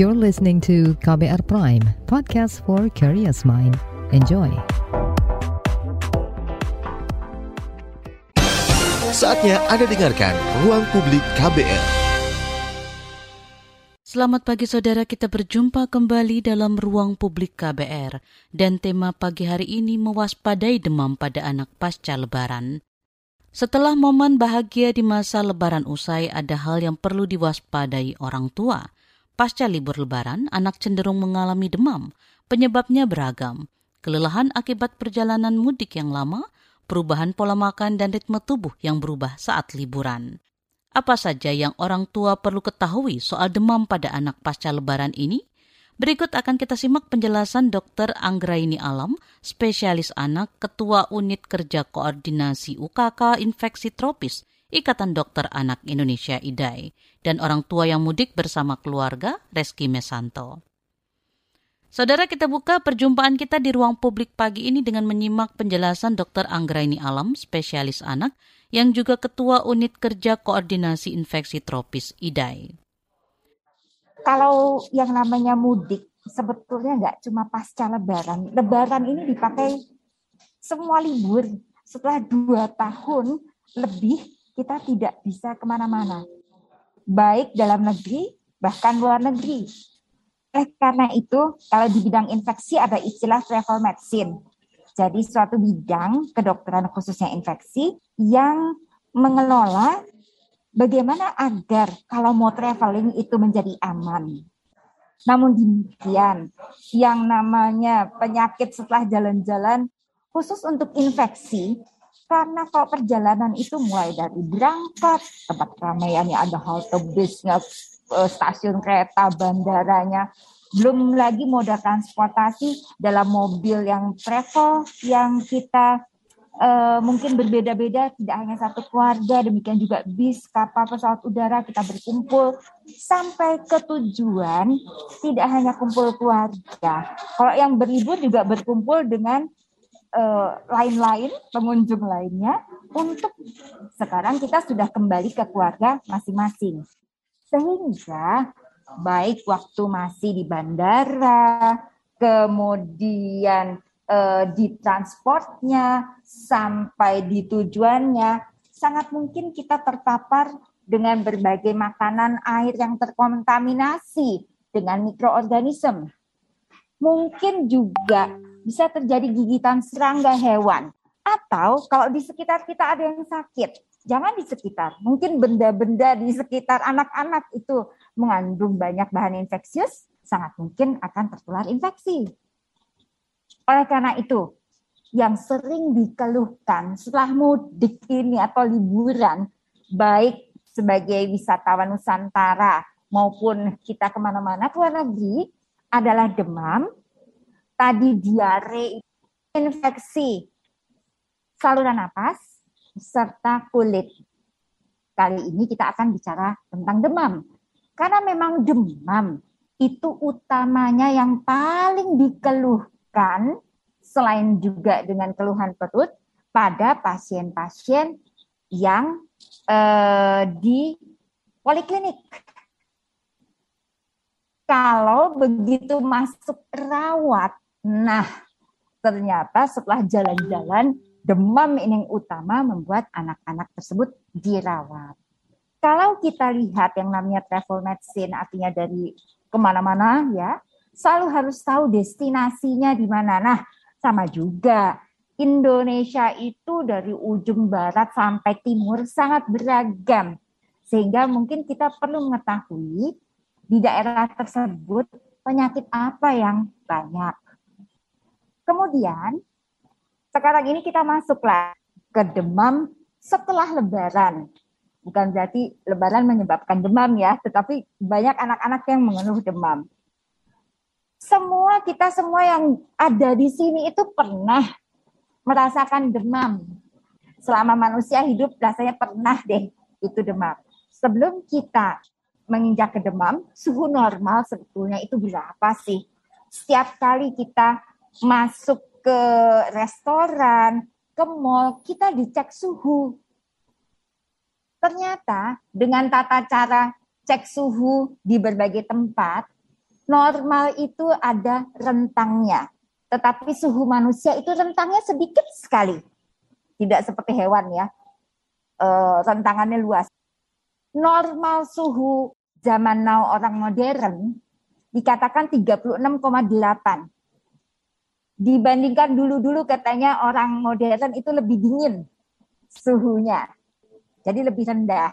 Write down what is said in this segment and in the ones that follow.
You're listening to KBR Prime, podcast for curious mind. Enjoy. Saatnya Anda dengarkan Ruang Publik KBR. Selamat pagi saudara, kita berjumpa kembali dalam Ruang Publik KBR. Dan tema pagi hari ini mewaspadai demam pada anak pasca lebaran. Setelah momen bahagia di masa lebaran usai, ada hal yang perlu diwaspadai orang tua – Pasca libur lebaran, anak cenderung mengalami demam. Penyebabnya beragam. Kelelahan akibat perjalanan mudik yang lama, perubahan pola makan dan ritme tubuh yang berubah saat liburan. Apa saja yang orang tua perlu ketahui soal demam pada anak pasca lebaran ini? Berikut akan kita simak penjelasan Dr. Anggraini Alam, spesialis anak, Ketua Unit Kerja Koordinasi UKK Infeksi Tropis Ikatan Dokter Anak Indonesia IDAI, dan orang tua yang mudik bersama keluarga, Reski Mesanto. Saudara kita buka perjumpaan kita di ruang publik pagi ini dengan menyimak penjelasan Dr. Anggraini Alam, spesialis anak, yang juga Ketua Unit Kerja Koordinasi Infeksi Tropis IDAI. Kalau yang namanya mudik, sebetulnya nggak cuma pasca lebaran. Lebaran ini dipakai semua libur. Setelah dua tahun lebih kita tidak bisa ke mana-mana, baik dalam negeri bahkan luar negeri. Eh, karena itu, kalau di bidang infeksi ada istilah travel medicine. Jadi suatu bidang kedokteran khususnya infeksi yang mengelola bagaimana agar kalau mau traveling itu menjadi aman. Namun demikian, yang namanya penyakit setelah jalan-jalan khusus untuk infeksi karena kalau perjalanan itu mulai dari berangkat, tempat keramaiannya ada halte bisnya, eh, stasiun kereta, bandaranya, belum lagi moda transportasi dalam mobil yang travel yang kita uh, mungkin berbeda-beda, tidak hanya satu keluarga, demikian juga bis, kapal, pesawat udara kita berkumpul sampai ke tujuan, tidak hanya kumpul keluarga. Kalau yang berlibur juga berkumpul dengan lain-lain, uh, pengunjung lainnya, untuk sekarang kita sudah kembali ke keluarga masing-masing. Sehingga baik waktu masih di bandara, kemudian uh, di transportnya, sampai di tujuannya, sangat mungkin kita terpapar dengan berbagai makanan air yang terkontaminasi dengan mikroorganisme. Mungkin juga bisa terjadi gigitan serangga hewan. Atau kalau di sekitar kita ada yang sakit, jangan di sekitar. Mungkin benda-benda di sekitar anak-anak itu mengandung banyak bahan infeksius, sangat mungkin akan tertular infeksi. Oleh karena itu, yang sering dikeluhkan setelah mudik ini atau liburan, baik sebagai wisatawan Nusantara maupun kita ke mana-mana ke luar negeri, adalah demam, tadi diare, infeksi saluran napas, serta kulit. Kali ini kita akan bicara tentang demam. Karena memang demam itu utamanya yang paling dikeluhkan selain juga dengan keluhan perut pada pasien-pasien yang eh, di poliklinik. Kalau begitu masuk rawat Nah, ternyata setelah jalan-jalan, demam ini yang utama membuat anak-anak tersebut dirawat. Kalau kita lihat yang namanya travel medicine, artinya dari ke mana-mana ya, selalu harus tahu destinasinya di mana. Nah, sama juga Indonesia itu dari ujung barat sampai timur sangat beragam. Sehingga mungkin kita perlu mengetahui di daerah tersebut penyakit apa yang banyak. Kemudian sekarang ini kita masuklah ke demam setelah lebaran. Bukan berarti lebaran menyebabkan demam ya, tetapi banyak anak-anak yang mengeluh demam. Semua kita semua yang ada di sini itu pernah merasakan demam. Selama manusia hidup rasanya pernah deh itu demam. Sebelum kita menginjak ke demam, suhu normal sebetulnya itu berapa sih? Setiap kali kita masuk ke restoran, ke mall, kita dicek suhu. Ternyata dengan tata cara cek suhu di berbagai tempat, Normal itu ada rentangnya, tetapi suhu manusia itu rentangnya sedikit sekali. Tidak seperti hewan ya, e, rentangannya luas. Normal suhu zaman now orang modern dikatakan 36,8. Dibandingkan dulu-dulu katanya orang modern itu lebih dingin suhunya. Jadi lebih rendah.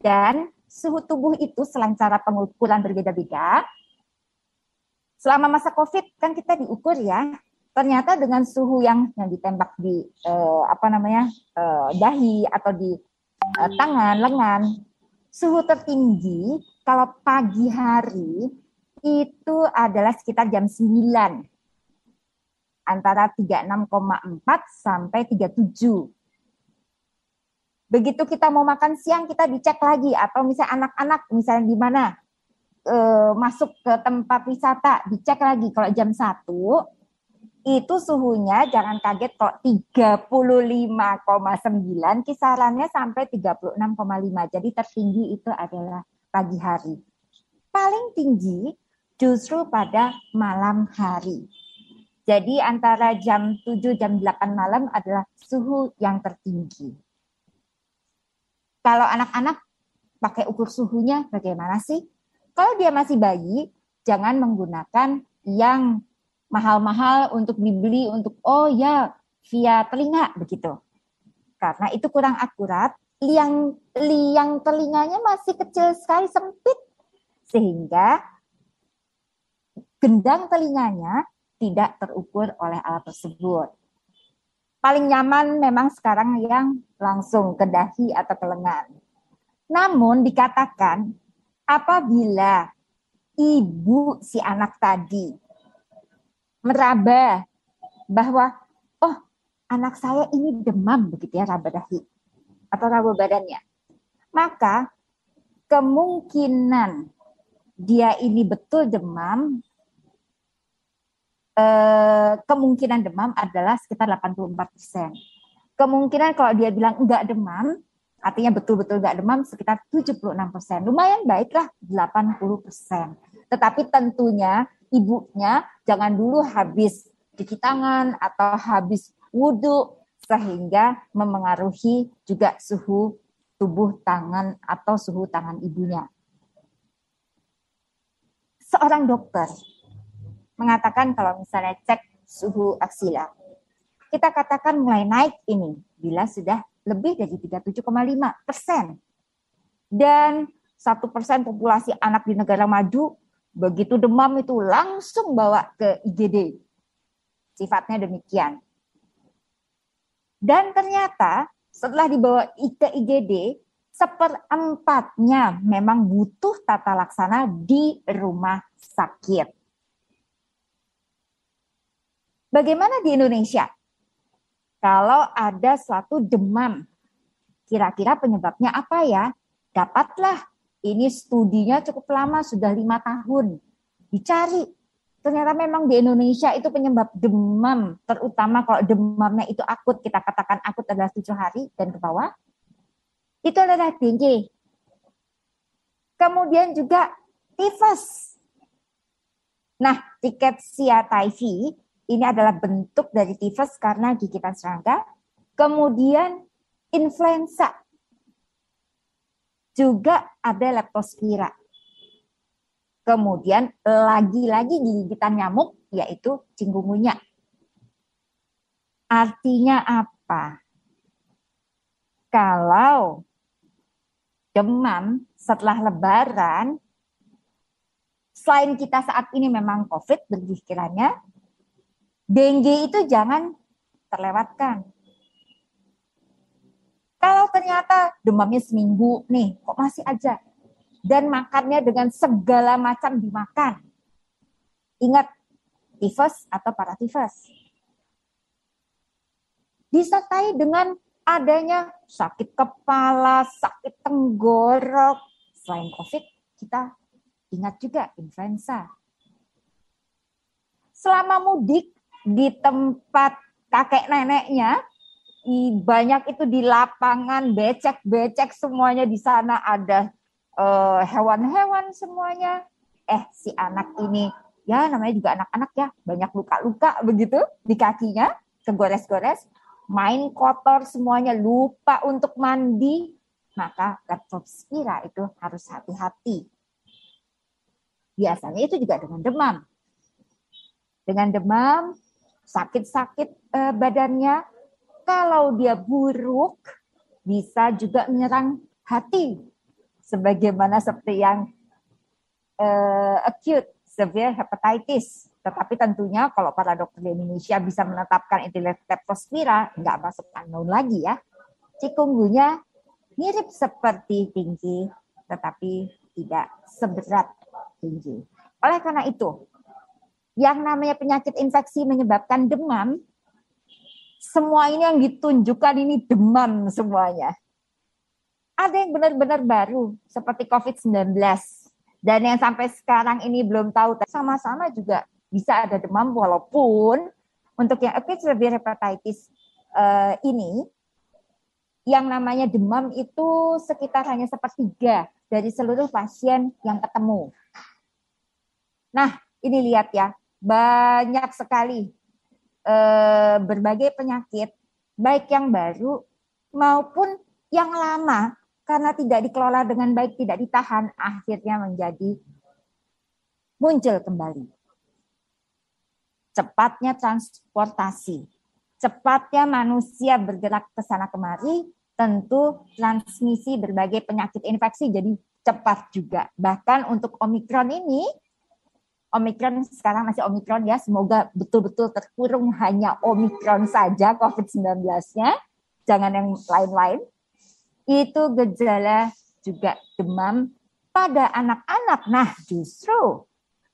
Dan suhu tubuh itu selain cara pengukuran berbeda-beda, selama masa COVID kan kita diukur ya. Ternyata dengan suhu yang yang ditembak di eh, apa namanya eh, dahi atau di eh, tangan, lengan, suhu tertinggi kalau pagi hari itu adalah sekitar jam 9 antara 36,4 sampai 37 Begitu kita mau makan siang kita dicek lagi atau misalnya anak-anak misalnya di mana e, masuk ke tempat wisata dicek lagi kalau jam 1 itu suhunya jangan kaget kok 35,9 kisarannya sampai 36,5. Jadi tertinggi itu adalah pagi hari. Paling tinggi justru pada malam hari. Jadi antara jam 7 jam 8 malam adalah suhu yang tertinggi. Kalau anak-anak pakai ukur suhunya bagaimana sih? Kalau dia masih bayi, jangan menggunakan yang mahal-mahal untuk dibeli untuk oh ya via telinga begitu. Karena itu kurang akurat, liang liang telinganya masih kecil sekali sempit sehingga gendang telinganya tidak terukur oleh alat tersebut paling nyaman memang sekarang yang langsung ke dahi atau ke lengan. Namun dikatakan apabila ibu si anak tadi meraba bahwa oh anak saya ini demam begitu ya raba dahi atau raba badannya, maka kemungkinan dia ini betul demam Eh, kemungkinan demam adalah sekitar 84 persen. Kemungkinan kalau dia bilang enggak demam, artinya betul-betul enggak demam sekitar 76 persen. Lumayan baiklah 80 persen. Tetapi tentunya ibunya jangan dulu habis cuci tangan atau habis wudhu sehingga memengaruhi juga suhu tubuh tangan atau suhu tangan ibunya. Seorang dokter mengatakan kalau misalnya cek suhu aksila, kita katakan mulai naik ini bila sudah lebih dari 37,5 persen. Dan satu persen populasi anak di negara maju begitu demam itu langsung bawa ke IGD. Sifatnya demikian. Dan ternyata setelah dibawa ke IGD, seperempatnya memang butuh tata laksana di rumah sakit. Bagaimana di Indonesia? Kalau ada suatu demam, kira-kira penyebabnya apa ya? Dapatlah, ini studinya cukup lama, sudah lima tahun. Dicari, ternyata memang di Indonesia itu penyebab demam, terutama kalau demamnya itu akut, kita katakan akut adalah tujuh hari dan ke bawah, itu adalah dengue. Kemudian juga tifus. Nah, tiket siataifi ini adalah bentuk dari tifus karena gigitan serangga. Kemudian influenza. Juga ada leptospira. Kemudian lagi-lagi gigitan nyamuk yaitu cinggungunya. Artinya apa? Kalau demam setelah lebaran, selain kita saat ini memang COVID berpikirannya, dengue itu jangan terlewatkan. Kalau ternyata demamnya seminggu nih, kok masih aja. Dan makannya dengan segala macam dimakan. Ingat, tifus atau paratifus. Disertai dengan adanya sakit kepala, sakit tenggorok. Selain COVID, kita ingat juga influenza. Selama mudik, di tempat kakek neneknya banyak itu di lapangan becek-becek semuanya di sana ada eh, hewan-hewan semuanya. Eh, si anak ini, ya namanya juga anak-anak ya, banyak luka-luka begitu di kakinya, kegores-gores, main kotor semuanya, lupa untuk mandi, maka leptospira itu harus hati-hati. Biasanya itu juga dengan demam. Dengan demam, sakit-sakit eh, badannya, kalau dia buruk, bisa juga menyerang hati. Sebagaimana seperti yang uh, acute severe hepatitis. Tetapi tentunya kalau para dokter di Indonesia bisa menetapkan leptospira, nggak masuk unknown lagi ya. Cikungunya mirip seperti tinggi, tetapi tidak seberat tinggi. Oleh karena itu, yang namanya penyakit infeksi menyebabkan demam, semua ini yang ditunjukkan ini demam semuanya. Ada yang benar-benar baru, seperti COVID-19 dan yang sampai sekarang ini belum tahu, sama-sama juga bisa ada demam walaupun untuk yang acute severe hepatitis uh, ini, yang namanya demam itu sekitar hanya sepertiga dari seluruh pasien yang ketemu. Nah, ini lihat ya, banyak sekali uh, berbagai penyakit, baik yang baru maupun yang lama karena tidak dikelola dengan baik, tidak ditahan, akhirnya menjadi muncul kembali. Cepatnya transportasi, cepatnya manusia bergerak ke sana kemari, tentu transmisi berbagai penyakit infeksi jadi cepat juga. Bahkan untuk Omikron ini, Omikron sekarang masih Omikron ya, semoga betul-betul terkurung hanya Omikron saja COVID-19-nya, jangan yang lain-lain itu gejala juga demam pada anak-anak. Nah, justru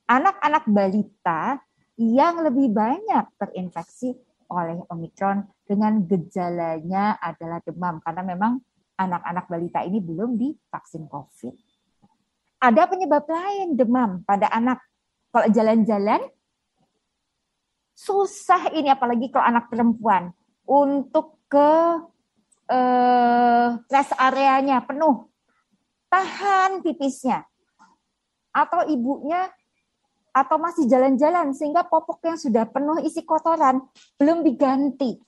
anak-anak balita yang lebih banyak terinfeksi oleh Omikron dengan gejalanya adalah demam karena memang anak-anak balita ini belum divaksin COVID. Ada penyebab lain demam pada anak. Kalau jalan-jalan susah ini apalagi kalau anak perempuan untuk ke eh, rest areanya penuh, tahan pipisnya, atau ibunya atau masih jalan-jalan sehingga popok yang sudah penuh isi kotoran belum diganti.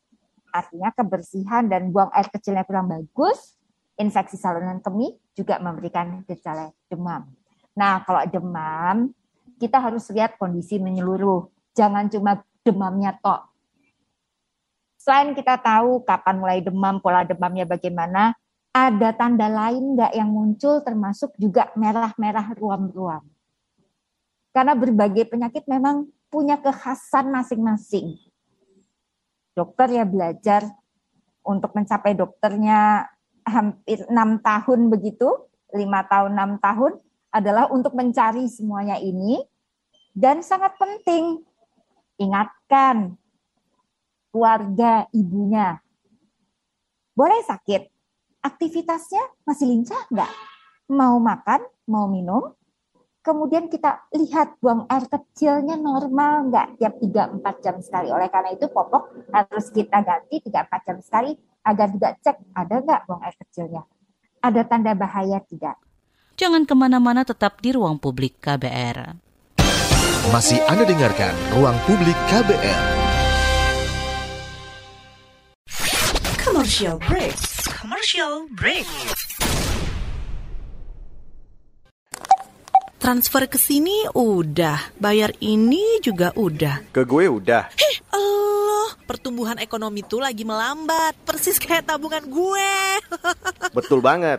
Artinya kebersihan dan buang air kecilnya kurang bagus, infeksi saluran kemih juga memberikan gejala demam. Nah, kalau demam, kita harus lihat kondisi menyeluruh. Jangan cuma demamnya tok, Selain kita tahu kapan mulai demam, pola demamnya bagaimana, ada tanda lain nggak yang muncul termasuk juga merah-merah ruam-ruam. Karena berbagai penyakit memang punya kekhasan masing-masing. Dokter ya belajar untuk mencapai dokternya hampir enam tahun begitu, lima tahun, enam tahun adalah untuk mencari semuanya ini dan sangat penting ingatkan keluarga ibunya. Boleh sakit, aktivitasnya masih lincah nggak? Mau makan, mau minum, kemudian kita lihat buang air kecilnya normal nggak tiap 3-4 jam sekali. Oleh karena itu popok harus kita ganti 3-4 jam sekali agar juga cek ada nggak buang air kecilnya. Ada tanda bahaya tidak? Jangan ke mana-mana tetap di ruang publik KBR. Masih Anda dengarkan Ruang Publik KBR. Commercial break. Commercial break. Transfer ke sini udah, bayar ini juga udah. Ke gue udah. Heh, Allah, pertumbuhan ekonomi tuh lagi melambat, persis kayak tabungan gue. Betul banget.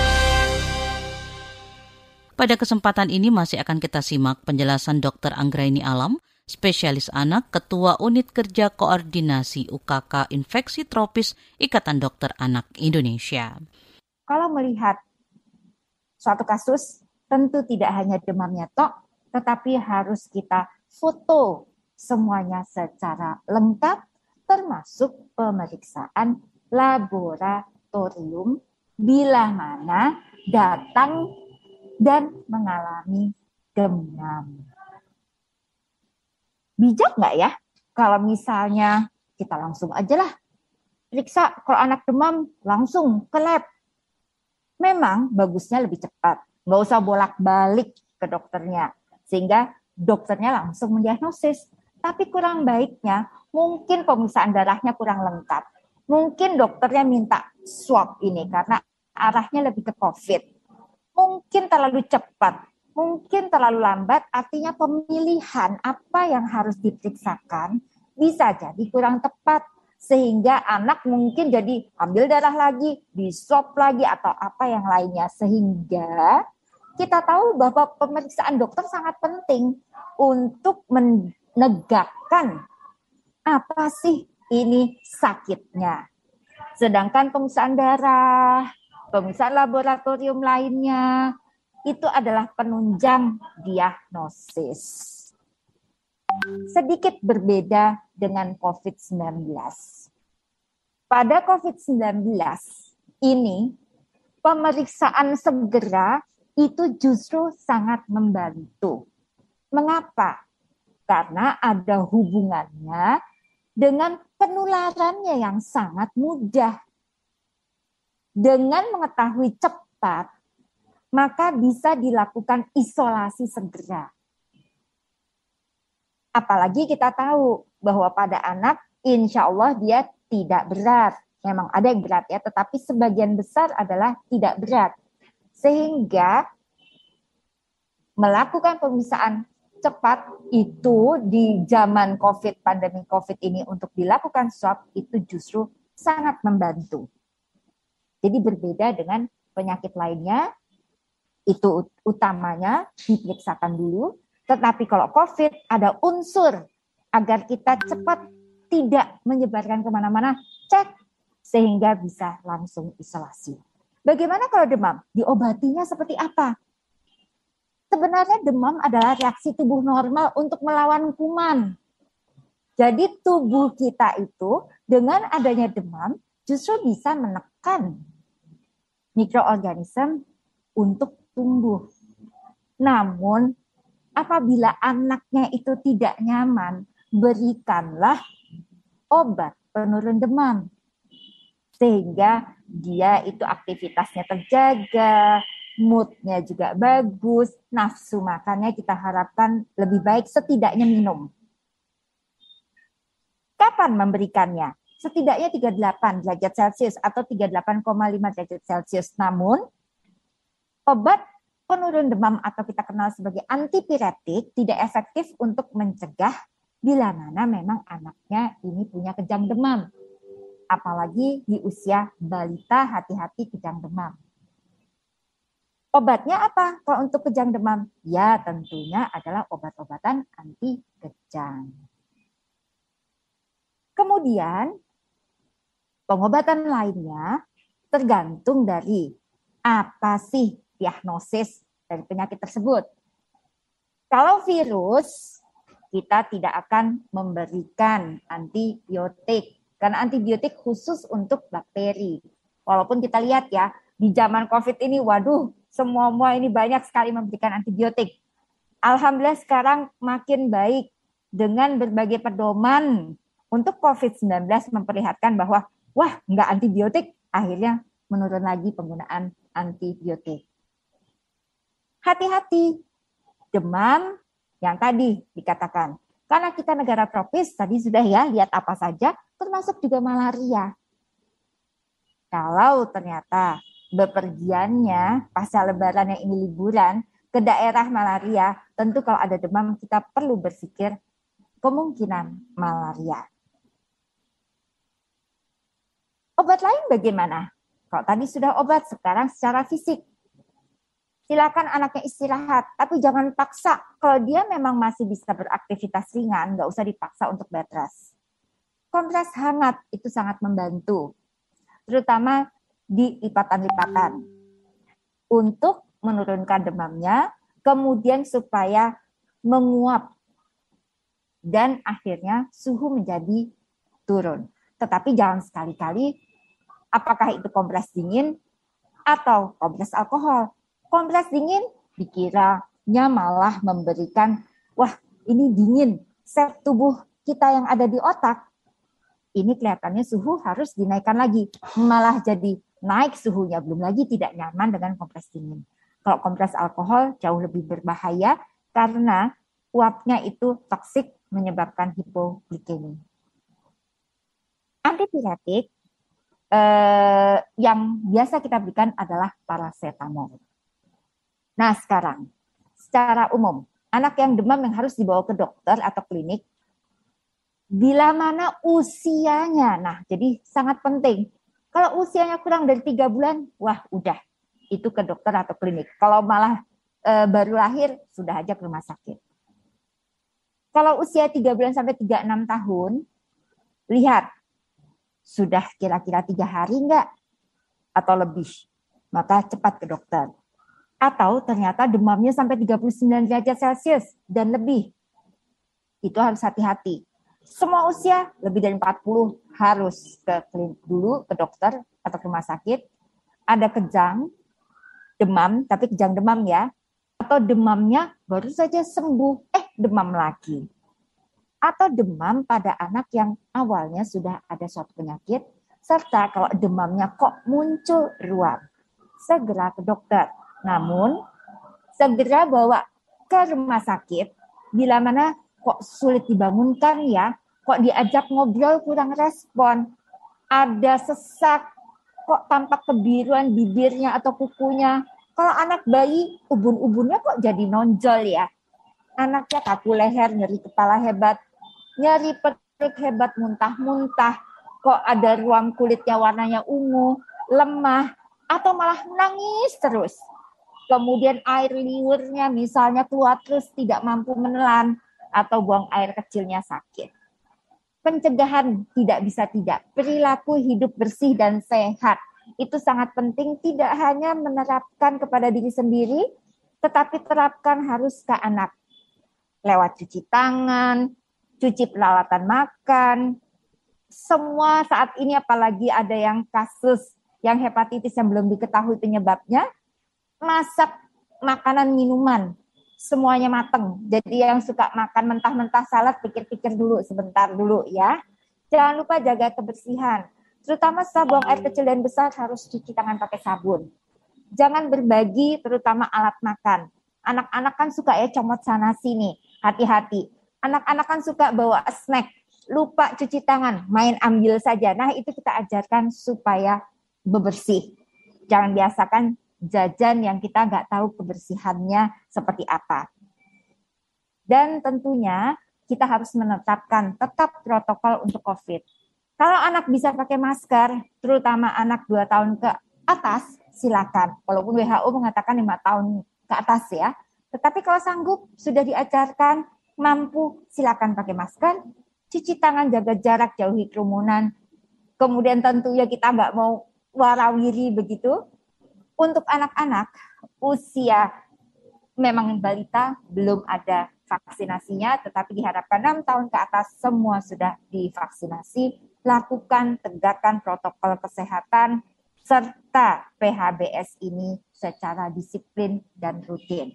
Pada kesempatan ini masih akan kita simak penjelasan Dr. Anggraini Alam, spesialis anak, Ketua Unit Kerja Koordinasi UKK Infeksi Tropis Ikatan Dokter Anak Indonesia. Kalau melihat suatu kasus, tentu tidak hanya demamnya tok, tetapi harus kita foto semuanya secara lengkap, termasuk pemeriksaan laboratorium bila mana datang dan mengalami demam bijak nggak ya kalau misalnya kita langsung aja lah periksa kalau anak demam langsung ke lab. Memang bagusnya lebih cepat, nggak usah bolak-balik ke dokternya, sehingga dokternya langsung mendiagnosis. Tapi kurang baiknya, mungkin pemeriksaan darahnya kurang lengkap. Mungkin dokternya minta swab ini karena arahnya lebih ke COVID. Mungkin terlalu cepat, mungkin terlalu lambat, artinya pemilihan apa yang harus diperiksakan bisa jadi kurang tepat sehingga anak mungkin jadi ambil darah lagi, di swab lagi atau apa yang lainnya sehingga kita tahu bahwa pemeriksaan dokter sangat penting untuk menegakkan apa sih ini sakitnya. Sedangkan pemeriksaan darah, pemeriksaan laboratorium lainnya itu adalah penunjang diagnosis. Sedikit berbeda dengan COVID-19. Pada COVID-19 ini, pemeriksaan segera itu justru sangat membantu. Mengapa? Karena ada hubungannya dengan penularannya yang sangat mudah. Dengan mengetahui cepat maka bisa dilakukan isolasi segera. Apalagi kita tahu bahwa pada anak insya Allah dia tidak berat. Memang ada yang berat ya, tetapi sebagian besar adalah tidak berat. Sehingga melakukan pemeriksaan cepat itu di zaman COVID, pandemi COVID ini untuk dilakukan swab itu justru sangat membantu. Jadi berbeda dengan penyakit lainnya itu utamanya diperiksakan dulu. Tetapi kalau COVID ada unsur agar kita cepat tidak menyebarkan ke mana-mana, cek sehingga bisa langsung isolasi. Bagaimana kalau demam? Diobatinya seperti apa? Sebenarnya demam adalah reaksi tubuh normal untuk melawan kuman. Jadi tubuh kita itu dengan adanya demam justru bisa menekan mikroorganisme untuk tumbuh. Namun, apabila anaknya itu tidak nyaman, berikanlah obat penurun demam. Sehingga dia itu aktivitasnya terjaga, moodnya juga bagus, nafsu makannya kita harapkan lebih baik setidaknya minum. Kapan memberikannya? Setidaknya 38 derajat Celcius atau 38,5 derajat Celcius. Namun, obat penurun demam atau kita kenal sebagai antipiretik tidak efektif untuk mencegah bila mana memang anaknya ini punya kejang demam. Apalagi di usia balita hati-hati kejang demam. Obatnya apa kalau untuk kejang demam? Ya tentunya adalah obat-obatan anti kejang. Kemudian pengobatan lainnya tergantung dari apa sih diagnosis dari penyakit tersebut. Kalau virus, kita tidak akan memberikan antibiotik karena antibiotik khusus untuk bakteri. Walaupun kita lihat ya, di zaman COVID ini, waduh, semua-semua ini banyak sekali memberikan antibiotik. Alhamdulillah sekarang makin baik dengan berbagai pedoman untuk COVID-19 memperlihatkan bahwa, wah, nggak antibiotik, akhirnya menurun lagi penggunaan antibiotik hati-hati. Demam yang tadi dikatakan. Karena kita negara tropis, tadi sudah ya lihat apa saja, termasuk juga malaria. Kalau ternyata bepergiannya pasca lebaran yang ini liburan ke daerah malaria, tentu kalau ada demam kita perlu berpikir kemungkinan malaria. Obat lain bagaimana? Kalau tadi sudah obat, sekarang secara fisik. Silakan anaknya istirahat, tapi jangan paksa. Kalau dia memang masih bisa beraktivitas ringan, nggak usah dipaksa untuk bed rest. Kompres hangat itu sangat membantu, terutama di lipatan-lipatan. Untuk menurunkan demamnya, kemudian supaya menguap dan akhirnya suhu menjadi turun. Tetapi jangan sekali-kali apakah itu kompres dingin atau kompres alkohol. Kompres dingin dikiranya malah memberikan, wah ini dingin, sel tubuh kita yang ada di otak, ini kelihatannya suhu harus dinaikkan lagi. Malah jadi naik suhunya, belum lagi tidak nyaman dengan kompres dingin. Kalau kompres alkohol jauh lebih berbahaya karena uapnya itu toksik menyebabkan hipoglikemi. Antipiretik eh, yang biasa kita berikan adalah paracetamol. Nah sekarang, secara umum, anak yang demam yang harus dibawa ke dokter atau klinik, bila mana usianya, nah jadi sangat penting. Kalau usianya kurang dari tiga bulan, wah udah, itu ke dokter atau klinik. Kalau malah e, baru lahir, sudah aja ke rumah sakit. Kalau usia tiga bulan sampai tiga enam tahun, lihat sudah kira-kira tiga hari enggak atau lebih, maka cepat ke dokter. Atau ternyata demamnya sampai 39 derajat Celcius dan lebih. Itu harus hati-hati. Semua usia lebih dari 40 harus ke klinik dulu, ke dokter atau ke rumah sakit. Ada kejang, demam, tapi kejang demam ya. Atau demamnya baru saja sembuh, eh demam lagi atau demam pada anak yang awalnya sudah ada suatu penyakit, serta kalau demamnya kok muncul ruam, segera ke dokter. Namun, segera bawa ke rumah sakit bila mana kok sulit dibangunkan ya, kok diajak ngobrol kurang respon, ada sesak, kok tampak kebiruan bibirnya atau kukunya. Kalau anak bayi, ubun-ubunnya kok jadi nonjol ya. Anaknya kaku leher, nyeri kepala hebat, nyari perut hebat muntah-muntah, kok ada ruam kulitnya warnanya ungu, lemah, atau malah menangis terus. Kemudian air liurnya misalnya keluar terus tidak mampu menelan, atau buang air kecilnya sakit. Pencegahan tidak bisa tidak. Perilaku hidup bersih dan sehat itu sangat penting tidak hanya menerapkan kepada diri sendiri, tetapi terapkan harus ke anak. Lewat cuci tangan, cuci peralatan makan, semua saat ini apalagi ada yang kasus yang hepatitis yang belum diketahui penyebabnya, masak makanan minuman semuanya mateng. Jadi yang suka makan mentah-mentah salad pikir-pikir dulu sebentar dulu ya. Jangan lupa jaga kebersihan. Terutama setelah buang air kecil dan besar harus cuci tangan pakai sabun. Jangan berbagi terutama alat makan. Anak-anak kan suka ya comot sana sini. Hati-hati anak-anak kan suka bawa snack, lupa cuci tangan, main ambil saja. Nah, itu kita ajarkan supaya bebersih. Jangan biasakan jajan yang kita nggak tahu kebersihannya seperti apa. Dan tentunya kita harus menetapkan tetap protokol untuk COVID. Kalau anak bisa pakai masker, terutama anak 2 tahun ke atas, silakan. Walaupun WHO mengatakan lima tahun ke atas ya. Tetapi kalau sanggup, sudah diajarkan mampu silakan pakai masker, cuci tangan, jaga jarak, jauhi kerumunan. Kemudian tentunya kita nggak mau warawiri begitu. Untuk anak-anak usia memang balita belum ada vaksinasinya, tetapi diharapkan 6 tahun ke atas semua sudah divaksinasi. Lakukan tegakkan protokol kesehatan serta PHBS ini secara disiplin dan rutin.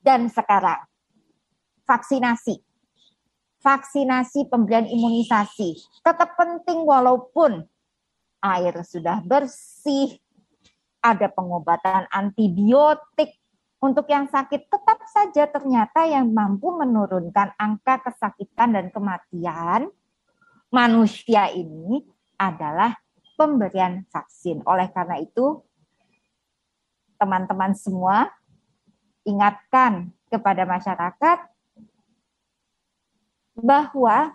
Dan sekarang vaksinasi. Vaksinasi pemberian imunisasi tetap penting walaupun air sudah bersih, ada pengobatan antibiotik, Untuk yang sakit tetap saja ternyata yang mampu menurunkan angka kesakitan dan kematian manusia ini adalah pemberian vaksin. Oleh karena itu, teman-teman semua ingatkan kepada masyarakat bahwa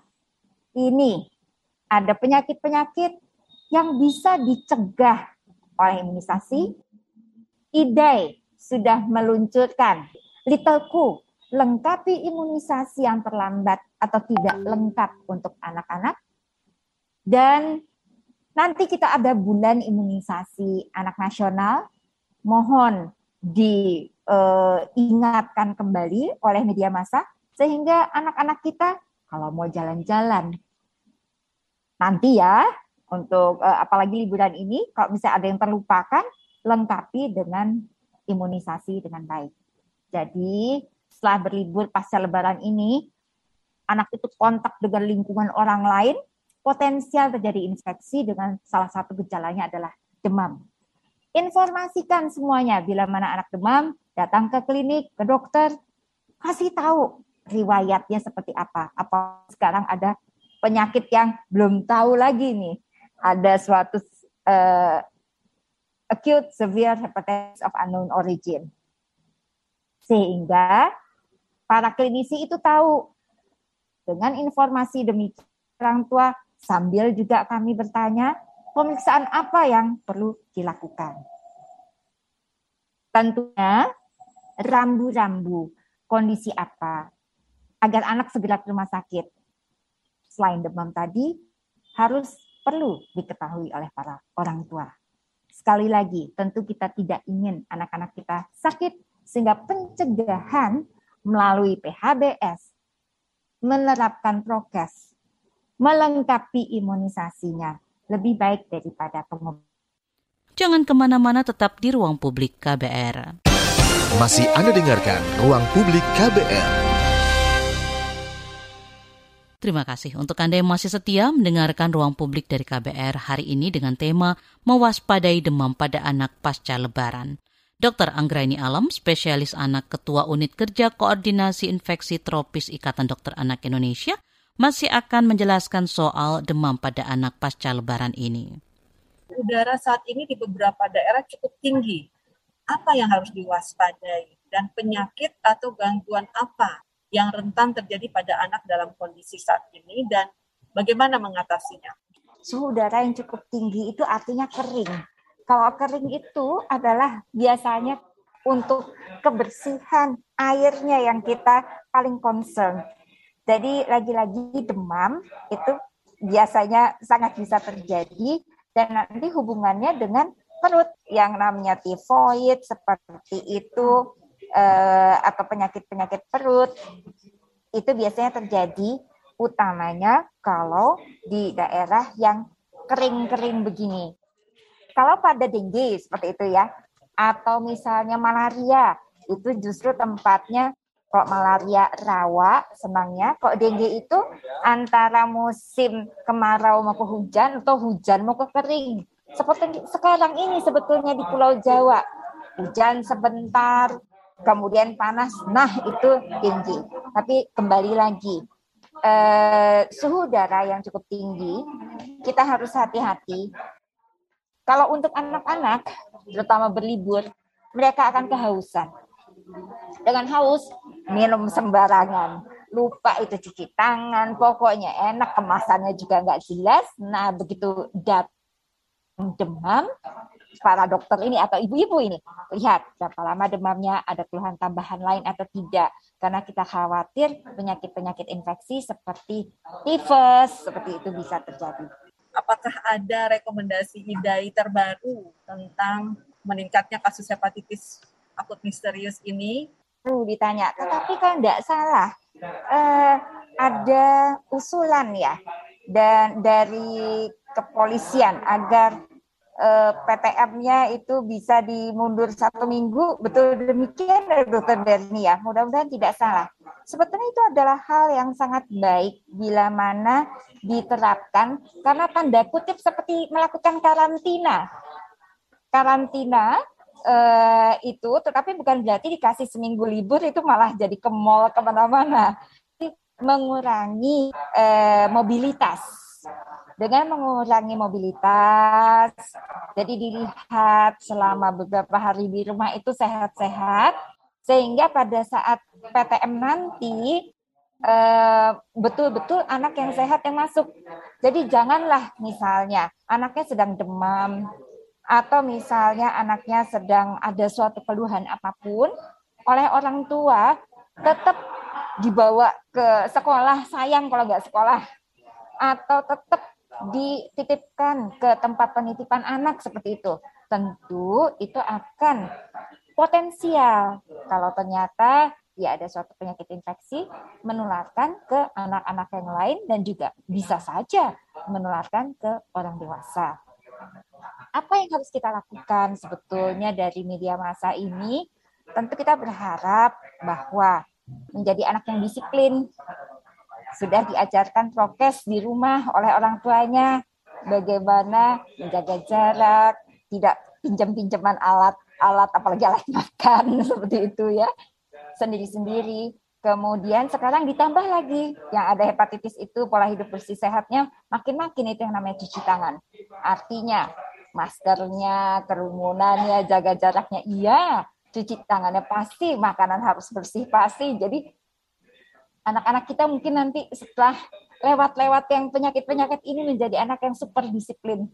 ini ada penyakit-penyakit yang bisa dicegah oleh imunisasi. IDAI sudah meluncurkan Little Ku, lengkapi imunisasi yang terlambat atau tidak lengkap untuk anak-anak. Dan nanti kita ada bulan imunisasi anak nasional. Mohon diingatkan kembali oleh media massa sehingga anak-anak kita kalau mau jalan-jalan nanti ya untuk apalagi liburan ini kalau misalnya ada yang terlupakan lengkapi dengan imunisasi dengan baik. Jadi setelah berlibur pasca lebaran ini, anak itu kontak dengan lingkungan orang lain, potensial terjadi infeksi dengan salah satu gejalanya adalah demam. Informasikan semuanya bila mana anak demam, datang ke klinik, ke dokter, kasih tahu riwayatnya seperti apa. Apa sekarang ada penyakit yang belum tahu lagi nih. Ada suatu uh, acute severe hepatitis of unknown origin. Sehingga para klinisi itu tahu dengan informasi demikian orang tua sambil juga kami bertanya pemeriksaan apa yang perlu dilakukan. Tentunya rambu-rambu kondisi apa agar anak segera ke rumah sakit. Selain demam tadi harus perlu diketahui oleh para orang tua. Sekali lagi, tentu kita tidak ingin anak-anak kita sakit, sehingga pencegahan melalui PHBS, menerapkan prokes, melengkapi imunisasinya, lebih baik daripada pengobatan. Jangan ke mana-mana tetap di ruang publik KBR. Masih Anda dengarkan Ruang Publik KBR. Terima kasih untuk Anda yang masih setia mendengarkan ruang publik dari KBR hari ini dengan tema Mewaspadai Demam pada Anak Pasca Lebaran. Dr. Anggraini Alam, spesialis anak Ketua Unit Kerja Koordinasi Infeksi Tropis Ikatan Dokter Anak Indonesia, masih akan menjelaskan soal demam pada anak pasca lebaran ini. Udara saat ini di beberapa daerah cukup tinggi. Apa yang harus diwaspadai? Dan penyakit atau gangguan apa yang rentan terjadi pada anak dalam kondisi saat ini dan bagaimana mengatasinya. Suhu udara yang cukup tinggi itu artinya kering. Kalau kering itu adalah biasanya untuk kebersihan airnya yang kita paling concern. Jadi lagi-lagi demam itu biasanya sangat bisa terjadi dan nanti hubungannya dengan perut yang namanya tifoid seperti itu eh, atau penyakit-penyakit perut itu biasanya terjadi utamanya kalau di daerah yang kering-kering begini. Kalau pada dengue seperti itu ya, atau misalnya malaria, itu justru tempatnya kok malaria rawa senangnya, kok dengue itu antara musim kemarau mau ke hujan atau hujan mau ke kering. Seperti sekarang ini sebetulnya di Pulau Jawa, hujan sebentar, kemudian panas, nah itu tinggi. Tapi kembali lagi, eh, suhu udara yang cukup tinggi, kita harus hati-hati. Kalau untuk anak-anak, terutama berlibur, mereka akan kehausan. Dengan haus, minum sembarangan. Lupa itu cuci tangan, pokoknya enak, kemasannya juga nggak jelas. Nah, begitu datang demam, para dokter ini atau ibu-ibu ini lihat berapa lama demamnya, ada keluhan tambahan lain atau tidak. Karena kita khawatir penyakit-penyakit infeksi seperti tifus seperti itu bisa terjadi. Apakah ada rekomendasi IDAI terbaru tentang meningkatnya kasus hepatitis akut misterius ini? Perlu ditanya, tetapi kan tidak salah. Eh, ada usulan ya dan dari kepolisian agar eh, PTM-nya itu bisa dimundur satu minggu. Betul demikian, Dokter Berni ya. Mudah-mudahan tidak salah. Sebetulnya itu adalah hal yang sangat baik bila mana diterapkan karena tanda kutip seperti melakukan karantina. Karantina eh, itu, tetapi bukan berarti dikasih seminggu libur itu malah jadi ke mall ke mana-mana. Mengurangi eh, mobilitas. Dengan mengurangi mobilitas, jadi dilihat selama beberapa hari di rumah itu sehat-sehat, sehingga pada saat PTM nanti eh, betul-betul anak yang sehat yang masuk. Jadi janganlah misalnya anaknya sedang demam, atau misalnya anaknya sedang ada suatu keluhan apa pun, oleh orang tua tetap dibawa ke sekolah, sayang kalau nggak sekolah, atau tetap dititipkan ke tempat penitipan anak seperti itu. Tentu itu akan potensial kalau ternyata ya ada suatu penyakit infeksi menularkan ke anak-anak yang lain dan juga bisa saja menularkan ke orang dewasa apa yang harus kita lakukan sebetulnya dari media massa ini? Tentu kita berharap bahwa menjadi anak yang disiplin, sudah diajarkan prokes di rumah oleh orang tuanya, bagaimana menjaga jarak, tidak pinjam-pinjaman alat alat apalagi alat makan seperti itu ya sendiri-sendiri Kemudian sekarang ditambah lagi yang ada hepatitis itu pola hidup bersih sehatnya makin-makin itu yang namanya cuci tangan. Artinya maskernya, kerumunannya, jaga jaraknya, iya. Cuci tangannya pasti, makanan harus bersih pasti. Jadi anak-anak kita mungkin nanti setelah lewat-lewat yang penyakit-penyakit ini menjadi anak yang super disiplin.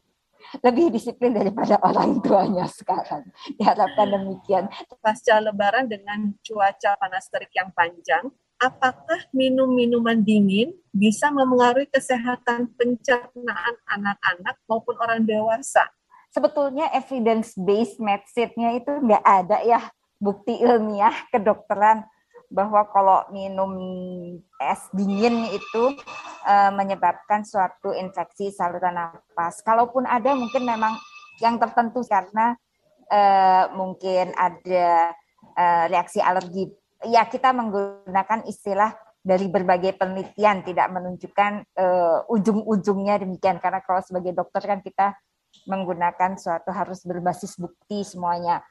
Lebih disiplin daripada orang tuanya sekarang. Diharapkan demikian. Pasca lebaran dengan cuaca panas terik yang panjang, apakah minum minuman dingin bisa mempengaruhi kesehatan pencernaan anak-anak maupun orang dewasa? sebetulnya evidence based medicine-nya itu nggak ada ya bukti ilmiah kedokteran bahwa kalau minum es dingin itu uh, menyebabkan suatu infeksi saluran nafas. Kalaupun ada mungkin memang yang tertentu karena uh, mungkin ada uh, reaksi alergi. Ya kita menggunakan istilah dari berbagai penelitian tidak menunjukkan ujung-ujungnya demikian karena kalau sebagai dokter kan kita menggunakan suatu harus berbasis bukti semuanya.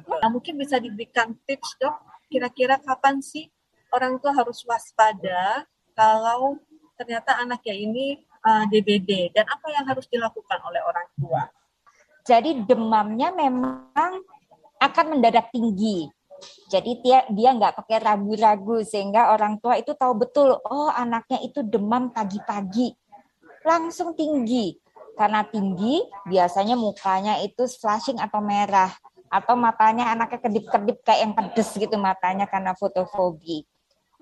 Nah, mungkin bisa diberikan tips dok, kira-kira kapan sih orang tua harus waspada kalau ternyata anaknya ini uh, eh, DBD dan apa yang harus dilakukan oleh orang tua? Jadi demamnya memang akan mendadak tinggi. Jadi dia dia nggak pakai ragu-ragu sehingga orang tua itu tahu betul oh anaknya itu demam pagi-pagi langsung tinggi karena tinggi biasanya mukanya itu flashing atau merah atau matanya anaknya kedip-kedip kayak yang pedes gitu matanya karena fotofobi.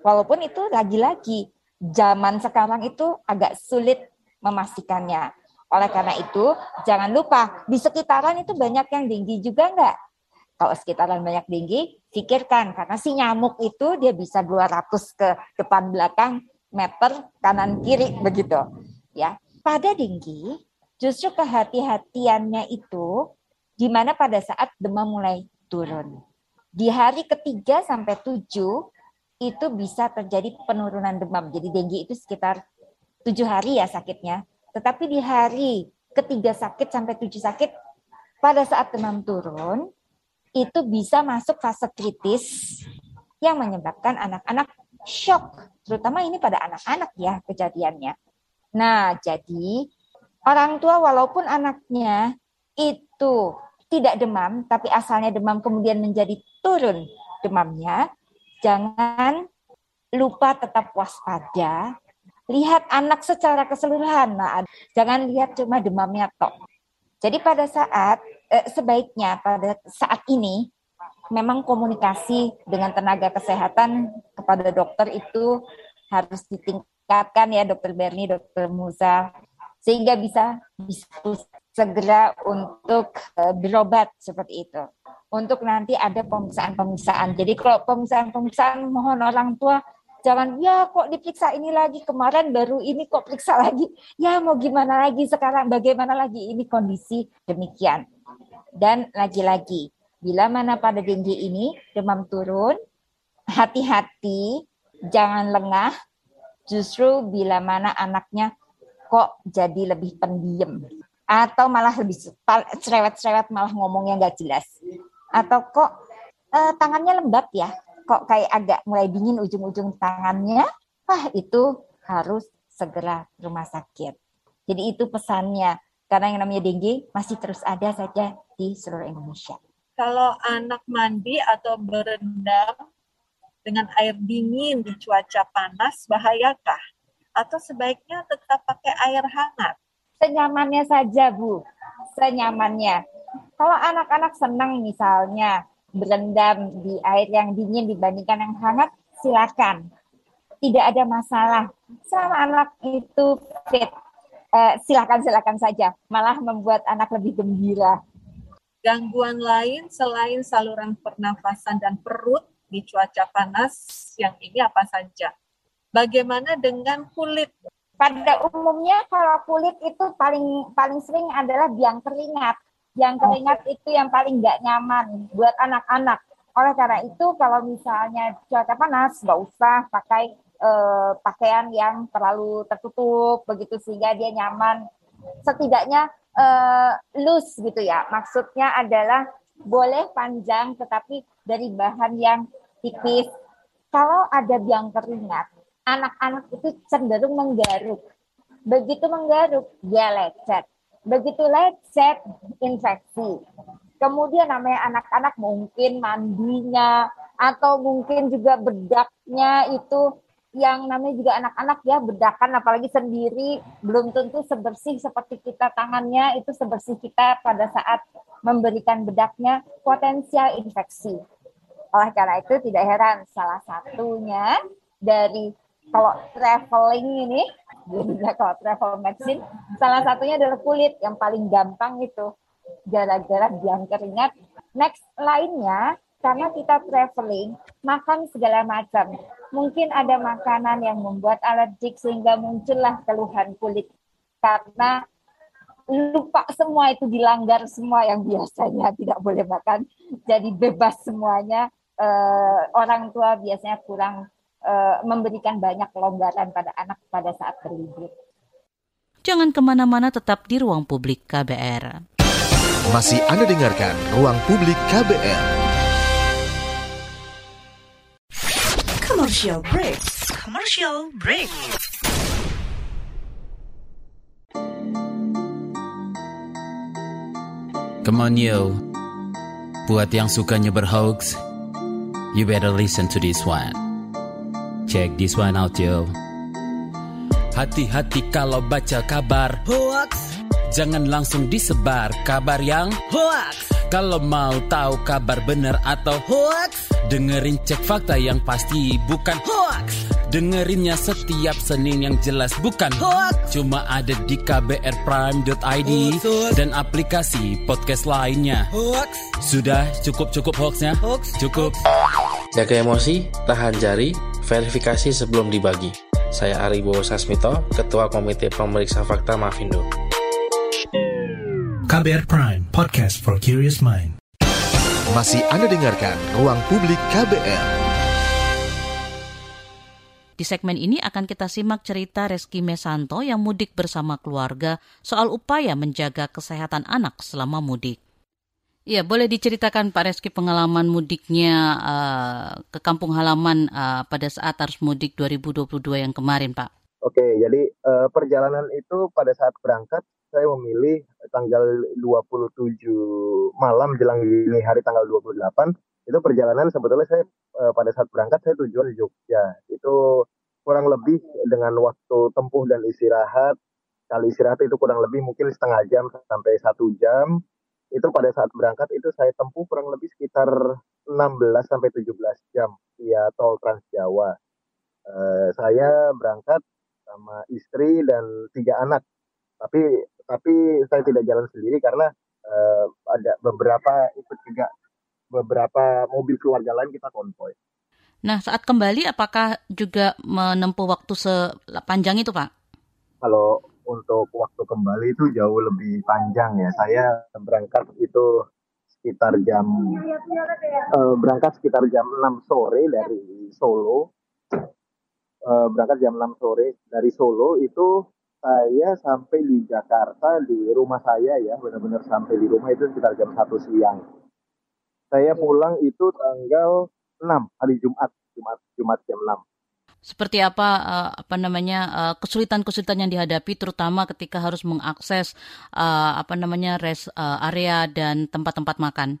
Walaupun itu lagi-lagi zaman sekarang itu agak sulit memastikannya. Oleh karena itu, jangan lupa di sekitaran itu banyak yang tinggi juga enggak? Kalau sekitaran banyak tinggi, pikirkan karena si nyamuk itu dia bisa 200 ke depan belakang meter kanan kiri begitu. Ya, pada tinggi Justru kehati-hatiannya itu di mana pada saat demam mulai turun. Di hari ketiga sampai tujuh itu bisa terjadi penurunan demam. Jadi denggi itu sekitar tujuh hari ya sakitnya. Tetapi di hari ketiga sakit sampai tujuh sakit, pada saat demam turun, itu bisa masuk fase kritis yang menyebabkan anak-anak shock. Terutama ini pada anak-anak ya kejadiannya. Nah, jadi orang tua walaupun anaknya itu tidak demam, tapi asalnya demam kemudian menjadi turun demamnya, jangan lupa tetap waspada. Lihat anak secara keseluruhan, nah, jangan lihat cuma demamnya tok. Jadi pada saat eh, sebaiknya pada saat ini memang komunikasi dengan tenaga kesehatan kepada dokter itu harus ditingkatkan ya dokter Berni, dokter Musa sehingga bisa, bisa segera untuk uh, berobat seperti itu. Untuk nanti ada pemeriksaan-pemeriksaan. Jadi kalau pemeriksaan-pemeriksaan mohon orang tua jangan ya kok diperiksa ini lagi? Kemarin baru ini kok periksa lagi? Ya mau gimana lagi sekarang? Bagaimana lagi ini kondisi? Demikian. Dan lagi-lagi bila mana pada tinggi ini demam turun hati-hati jangan lengah. Justru bila mana anaknya kok jadi lebih pendiam atau malah lebih cerewet-cerewet malah ngomongnya nggak jelas. atau kok uh, tangannya lembab ya, kok kayak agak mulai dingin ujung-ujung tangannya, wah itu harus segera rumah sakit. Jadi itu pesannya, karena yang namanya dengue masih terus ada saja di seluruh Indonesia. Kalau anak mandi atau berendam dengan air dingin di cuaca panas, bahayakah? Atau sebaiknya tetap pakai air hangat? Senyamannya saja, Bu. Senyamannya. Kalau anak-anak senang misalnya berendam di air yang dingin dibandingkan yang hangat, silakan. Tidak ada masalah. Selama anak itu fit, eh, silakan silakan saja. Malah membuat anak lebih gembira. Gangguan lain selain saluran pernafasan dan perut di cuaca panas yang ini apa saja? Bagaimana dengan kulit? Pada umumnya kalau kulit itu paling paling sering adalah biang keringat yang keringat itu yang paling nggak nyaman buat anak-anak. Oleh karena itu, kalau misalnya cuaca panas, nggak usah pakai uh, pakaian yang terlalu tertutup begitu sehingga dia nyaman. Setidaknya uh, loose gitu ya. Maksudnya adalah boleh panjang tetapi dari bahan yang tipis. Kalau ada biang keringat, anak-anak itu cenderung menggaruk. Begitu menggaruk, dia lecet begitu lecet infeksi. Kemudian namanya anak-anak mungkin mandinya atau mungkin juga bedaknya itu yang namanya juga anak-anak ya bedakan apalagi sendiri belum tentu sebersih seperti kita tangannya itu sebersih kita pada saat memberikan bedaknya potensial infeksi. Oleh karena itu tidak heran salah satunya dari kalau traveling ini jadinya kalau travel medicine salah satunya adalah kulit yang paling gampang itu. Gara-gara biang keringat. Next lainnya karena kita traveling makan segala macam. Mungkin ada makanan yang membuat alergik sehingga muncullah keluhan kulit. Karena lupa semua itu dilanggar semua yang biasanya tidak boleh makan. Jadi bebas semuanya. Eh, orang tua biasanya kurang uh, memberikan banyak kelonggaran pada anak pada saat berlibur. Jangan ke mana-mana tetap di ruang publik KBR. Masih Anda dengarkan Ruang Publik KBR. Commercial break. Commercial break. Come on yo. Buat yang sukanya berhoax, you better listen to this one. Check this one out yo. Hati-hati kalau baca kabar. Hoax. Jangan langsung disebar kabar yang Hoax. Kalau mau tahu kabar benar atau Hoax. Dengerin cek fakta yang pasti bukan Hoax. Dengerinnya setiap Senin yang jelas bukan Hoax. Cuma ada di kbrprime.id. Dan aplikasi podcast lainnya. Hoax. Sudah cukup-cukup hoaxnya? Hoax. Cukup. Jaga emosi, tahan jari, verifikasi sebelum dibagi. Saya Ari Bowo Sasmito, Ketua Komite Pemeriksa Fakta Mafindo. KBR Prime, podcast for curious mind. Masih Anda dengarkan Ruang Publik KBR. Di segmen ini akan kita simak cerita Reski Mesanto yang mudik bersama keluarga soal upaya menjaga kesehatan anak selama mudik. Ya, boleh diceritakan Pak Reski pengalaman mudiknya uh, ke kampung halaman uh, pada saat arus mudik 2022 yang kemarin, Pak. Oke, jadi uh, perjalanan itu pada saat berangkat saya memilih tanggal 27 malam jelang dini hari tanggal 28 itu perjalanan sebetulnya saya uh, pada saat berangkat saya tujuan Jogja. Itu kurang lebih dengan waktu tempuh dan istirahat kali istirahat itu kurang lebih mungkin setengah jam sampai satu jam itu pada saat berangkat itu saya tempuh kurang lebih sekitar 16 sampai 17 jam via tol Trans Jawa. Uh, saya berangkat sama istri dan tiga anak. Tapi tapi saya tidak jalan sendiri karena uh, ada beberapa ikut juga beberapa mobil keluarga lain kita konvoy. Nah, saat kembali apakah juga menempuh waktu sepanjang itu, Pak? Kalau untuk waktu kembali itu jauh lebih panjang ya. Saya berangkat itu sekitar jam uh, berangkat sekitar jam 6 sore dari Solo. Uh, berangkat jam 6 sore dari Solo itu saya sampai di Jakarta di rumah saya ya benar-benar sampai di rumah itu sekitar jam satu siang. Saya pulang itu tanggal 6 hari Jumat, Jumat Jumat jam 6. Seperti apa uh, apa namanya uh, kesulitan-kesulitan yang dihadapi terutama ketika harus mengakses uh, apa namanya rest uh, area dan tempat-tempat makan.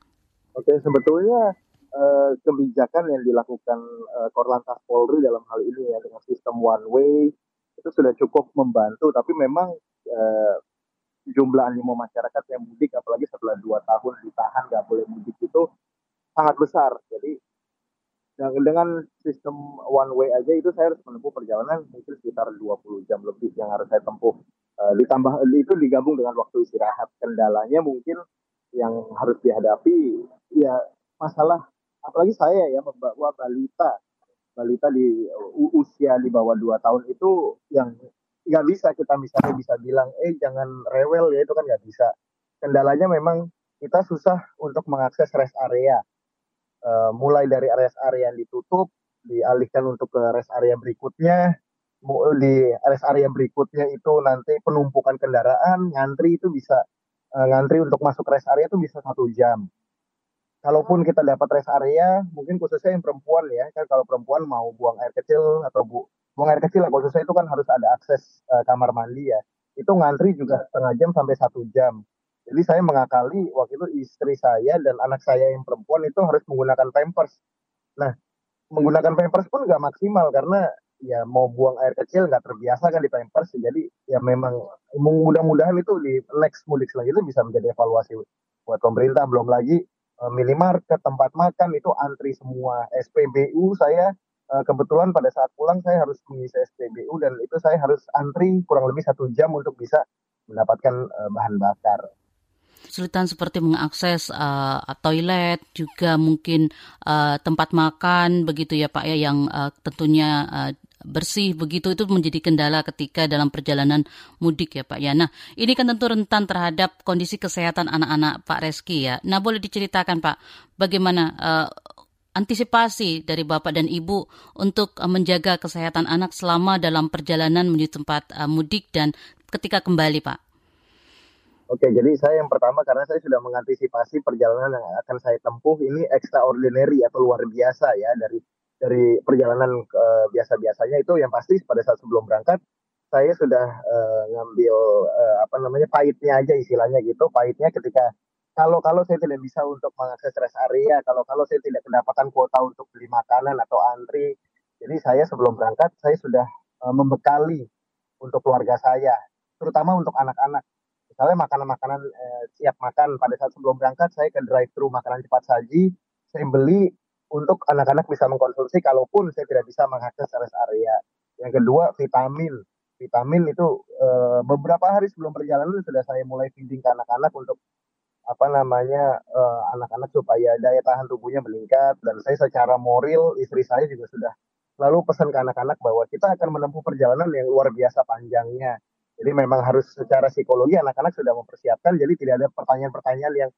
Oke, sebetulnya uh, kebijakan yang dilakukan uh, Korlantas Polri dalam hal ini ya dengan sistem one way itu sudah cukup membantu, tapi memang uh, jumlah animo masyarakat yang mudik apalagi setelah dua tahun ditahan nggak boleh mudik itu sangat besar. Jadi dengan sistem one way aja itu saya harus menempuh perjalanan mungkin sekitar 20 jam lebih yang harus saya tempuh. Uh, ditambah itu digabung dengan waktu istirahat. Kendalanya mungkin yang harus dihadapi ya masalah apalagi saya ya membawa balita balita di usia di bawah 2 tahun itu yang nggak bisa kita misalnya bisa bilang eh jangan rewel ya itu kan nggak bisa kendalanya memang kita susah untuk mengakses rest area uh, mulai dari area-area yang ditutup dialihkan untuk ke rest area berikutnya. Di rest area berikutnya itu nanti penumpukan kendaraan ngantri itu bisa uh, ngantri untuk masuk rest area itu bisa satu jam. Kalaupun kita dapat rest area mungkin khususnya yang perempuan ya kan kalau perempuan mau buang air kecil atau bu buang air kecil lah khususnya itu kan harus ada akses uh, kamar mandi ya. Itu ngantri juga setengah jam sampai satu jam jadi saya mengakali waktu itu istri saya dan anak saya yang perempuan itu harus menggunakan pampers. Nah, menggunakan pampers pun nggak maksimal karena ya mau buang air kecil nggak terbiasa kan di pampers. Jadi ya memang mudah-mudahan itu di next mudik selanjutnya bisa menjadi evaluasi buat pemerintah. Belum lagi eh, minimarket, tempat makan itu antri semua. SPBU saya eh, kebetulan pada saat pulang saya harus mengisi SPBU dan itu saya harus antri kurang lebih satu jam untuk bisa mendapatkan eh, bahan bakar kesulitan seperti mengakses uh, toilet juga mungkin uh, tempat makan begitu ya Pak ya yang uh, tentunya uh, bersih begitu itu menjadi kendala ketika dalam perjalanan mudik ya Pak ya. Nah ini kan tentu rentan terhadap kondisi kesehatan anak-anak Pak Reski ya. Nah boleh diceritakan Pak bagaimana uh, antisipasi dari Bapak dan Ibu untuk uh, menjaga kesehatan anak selama dalam perjalanan menuju tempat uh, mudik dan ketika kembali Pak. Oke, jadi saya yang pertama karena saya sudah mengantisipasi perjalanan yang akan saya tempuh ini extraordinary atau luar biasa ya dari dari perjalanan uh, biasa-biasanya. Itu yang pasti pada saat sebelum berangkat saya sudah uh, ngambil uh, apa namanya pahitnya aja istilahnya gitu. Pahitnya ketika kalau kalau saya tidak bisa untuk mengakses rest area kalau kalau saya tidak kedapatan kuota untuk beli makanan atau antri jadi saya sebelum berangkat saya sudah uh, membekali untuk keluarga saya terutama untuk anak-anak misalnya makanan-makanan eh, siap makan. Pada saat sebelum berangkat saya ke drive thru makanan cepat saji saya beli untuk anak-anak bisa mengkonsumsi kalaupun saya tidak bisa mengakses rest area. Yang kedua vitamin. Vitamin itu eh, beberapa hari sebelum perjalanan sudah saya mulai feeding ke anak-anak untuk apa namanya eh, anak-anak supaya daya tahan tubuhnya meningkat. Dan saya secara moral istri saya juga sudah lalu pesan ke anak-anak bahwa kita akan menempuh perjalanan yang luar biasa panjangnya jadi memang harus secara psikologi anak-anak sudah mempersiapkan. Jadi tidak ada pertanyaan-pertanyaan yang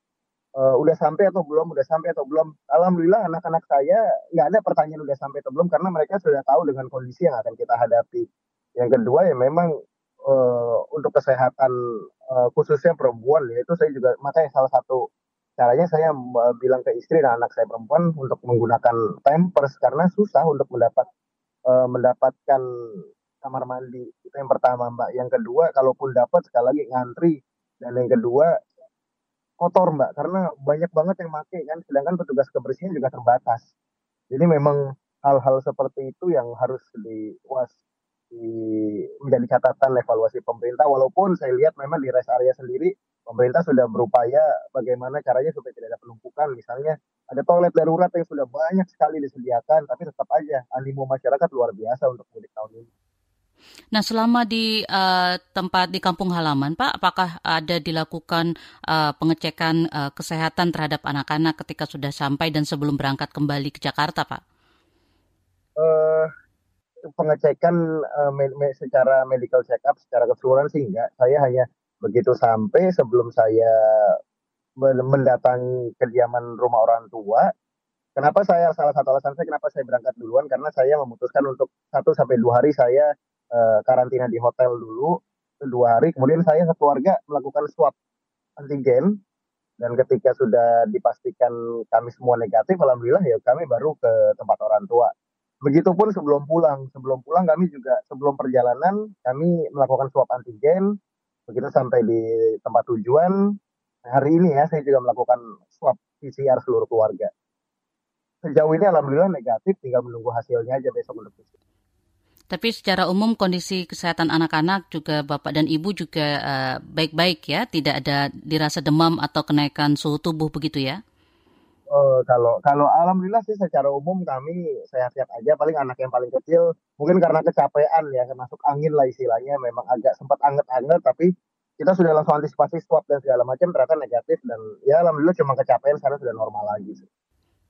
uh, udah sampai atau belum, udah sampai atau belum. Alhamdulillah anak-anak saya nggak ada pertanyaan udah sampai atau belum karena mereka sudah tahu dengan kondisi yang akan kita hadapi. Yang kedua ya memang uh, untuk kesehatan uh, khususnya perempuan ya itu saya juga makanya salah satu caranya saya bilang ke istri dan anak saya perempuan untuk menggunakan pampers karena susah untuk mendapat uh, mendapatkan kamar mandi. Itu yang pertama mbak. Yang kedua kalaupun dapat sekali lagi ngantri. Dan yang kedua kotor mbak. Karena banyak banget yang make kan. Sedangkan petugas kebersihan juga terbatas. Jadi memang hal-hal seperti itu yang harus diwas di, menjadi catatan evaluasi pemerintah. Walaupun saya lihat memang di rest area sendiri pemerintah sudah berupaya bagaimana caranya supaya tidak ada penumpukan. Misalnya ada toilet darurat yang sudah banyak sekali disediakan tapi tetap aja animo masyarakat luar biasa untuk mudik tahun ini Nah, selama di uh, tempat di kampung halaman, Pak, apakah ada dilakukan uh, pengecekan uh, kesehatan terhadap anak-anak ketika sudah sampai dan sebelum berangkat kembali ke Jakarta, Pak? Uh, pengecekan uh, me me secara medical check up secara keseluruhan sih enggak. Saya hanya begitu sampai sebelum saya mendatangi kediaman rumah orang tua. Kenapa saya salah satu alasan saya kenapa saya berangkat duluan karena saya memutuskan untuk satu sampai dua hari saya uh, karantina di hotel dulu dua hari kemudian saya sekeluarga melakukan swab antigen dan ketika sudah dipastikan kami semua negatif alhamdulillah ya kami baru ke tempat orang tua. Begitupun sebelum pulang sebelum pulang kami juga sebelum perjalanan kami melakukan swab antigen begitu sampai di tempat tujuan. Hari ini ya saya juga melakukan swab PCR seluruh keluarga. Sejauh ini alhamdulillah negatif tinggal menunggu hasilnya aja besok untuk. Tapi secara umum kondisi kesehatan anak-anak juga bapak dan ibu juga eh, baik-baik uh, ya, tidak ada dirasa demam atau kenaikan suhu tubuh begitu ya? Uh, kalau kalau alhamdulillah sih secara umum kami sehat-sehat aja. Paling anak yang paling kecil mungkin karena kecapean ya, masuk angin lah istilahnya. Memang agak sempat anget-anget, tapi kita sudah langsung antisipasi swab dan segala macam ternyata negatif dan ya alhamdulillah cuma kecapean sekarang sudah normal lagi sih.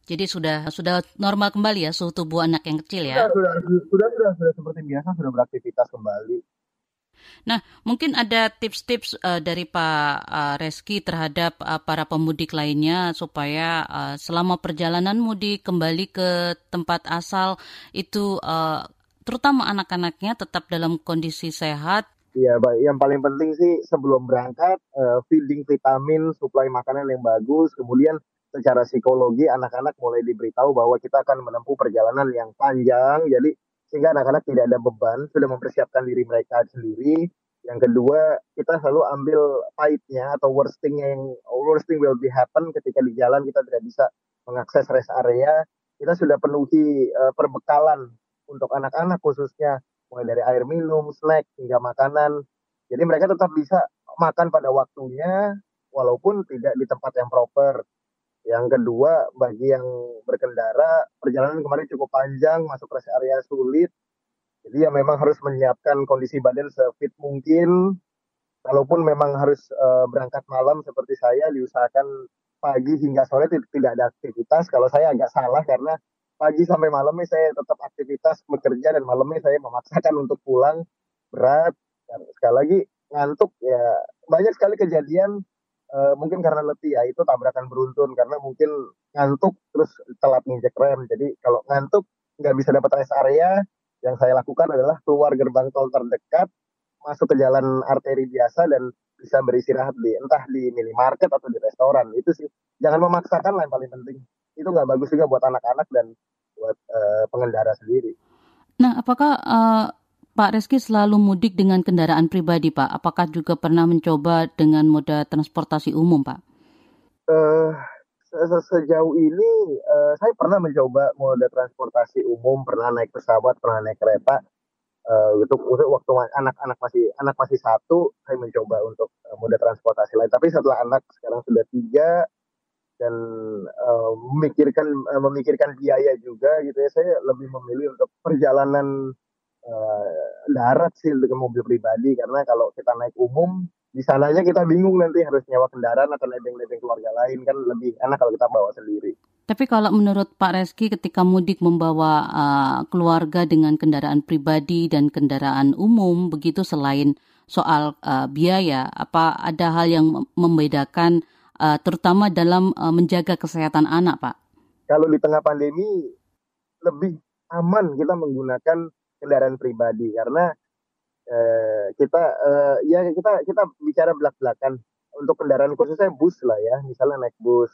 Jadi sudah sudah normal kembali ya suhu tubuh anak yang kecil ya? Sudah, sudah, sudah, sudah, sudah seperti biasa, sudah beraktivitas kembali. Nah, mungkin ada tips-tips uh, dari Pak uh, Reski terhadap uh, para pemudik lainnya supaya uh, selama perjalanan mudik kembali ke tempat asal itu uh, terutama anak-anaknya tetap dalam kondisi sehat. Iya, baik. Yang paling penting sih sebelum berangkat uh, feeding vitamin, suplai makanan yang bagus, kemudian secara psikologi anak-anak mulai diberitahu bahwa kita akan menempuh perjalanan yang panjang jadi sehingga anak-anak tidak ada beban sudah mempersiapkan diri mereka sendiri yang kedua kita selalu ambil pahitnya atau worstingnya yang worsting will be happen ketika di jalan kita tidak bisa mengakses rest area kita sudah penuhi uh, perbekalan untuk anak-anak khususnya mulai dari air minum, snack hingga makanan. Jadi mereka tetap bisa makan pada waktunya walaupun tidak di tempat yang proper. Yang kedua, bagi yang berkendara, perjalanan kemarin cukup panjang, masuk rest area sulit. Jadi ya memang harus menyiapkan kondisi badan sefit mungkin. Kalaupun memang harus uh, berangkat malam seperti saya, diusahakan pagi hingga sore tidak ada aktivitas. Kalau saya agak salah karena pagi sampai malamnya saya tetap aktivitas bekerja dan malamnya saya memaksakan untuk pulang berat. Sekali lagi ngantuk ya banyak sekali kejadian uh, mungkin karena letih ya itu tabrakan beruntun. Karena mungkin ngantuk terus telat nginjek rem. Jadi kalau ngantuk nggak bisa dapat rest area. Yang saya lakukan adalah keluar gerbang tol terdekat masuk ke jalan arteri biasa dan bisa beristirahat di entah di minimarket atau di restoran. Itu sih. Jangan memaksakan lah yang paling penting. Itu nggak bagus juga buat anak-anak dan buat uh, pengendara sendiri. Nah, apakah uh, Pak Reski selalu mudik dengan kendaraan pribadi, Pak. Apakah juga pernah mencoba dengan moda transportasi umum, Pak? Uh, sejauh ini uh, saya pernah mencoba moda transportasi umum, pernah naik pesawat, pernah naik kereta. Uh, itu waktu anak-anak masih anak masih satu, saya mencoba untuk uh, moda transportasi lain. Tapi setelah anak sekarang sudah tiga dan uh, memikirkan uh, memikirkan biaya juga gitu ya, saya lebih memilih untuk perjalanan uh, darat sih dengan mobil pribadi karena kalau kita naik umum di sananya kita bingung nanti harus nyewa kendaraan atau nebeng-nebeng keluarga lain kan lebih enak kalau kita bawa sendiri. Tapi kalau menurut Pak Reski ketika mudik membawa uh, keluarga dengan kendaraan pribadi dan kendaraan umum begitu selain soal uh, biaya apa ada hal yang membedakan uh, terutama dalam uh, menjaga kesehatan anak Pak? Kalau di tengah pandemi lebih aman kita menggunakan kendaraan pribadi. Karena eh, kita eh, ya kita kita bicara belak belakan untuk kendaraan khususnya bus lah ya. Misalnya naik bus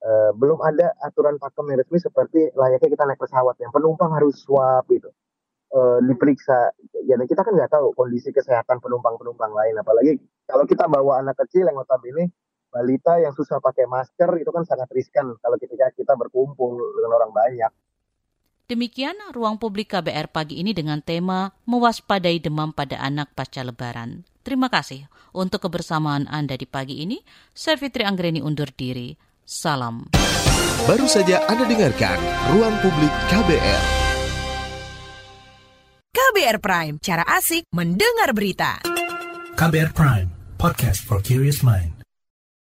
eh, belum ada aturan pakem yang resmi seperti layaknya kita naik pesawat yang penumpang harus swab gitu. Eh, diperiksa. Ya kita kan nggak tahu kondisi kesehatan penumpang penumpang lain. Apalagi kalau kita bawa anak kecil yang notabene balita yang susah pakai masker itu kan sangat riskan kalau ketika kita berkumpul dengan orang banyak Demikian ruang publik KBR pagi ini dengan tema mewaspadai demam pada anak pasca lebaran. Terima kasih untuk kebersamaan Anda di pagi ini. Saya Fitri Anggreni undur diri. Salam. Baru saja Anda dengarkan Ruang Publik KBR. KBR Prime, cara asik mendengar berita. KBR Prime, podcast for curious mind.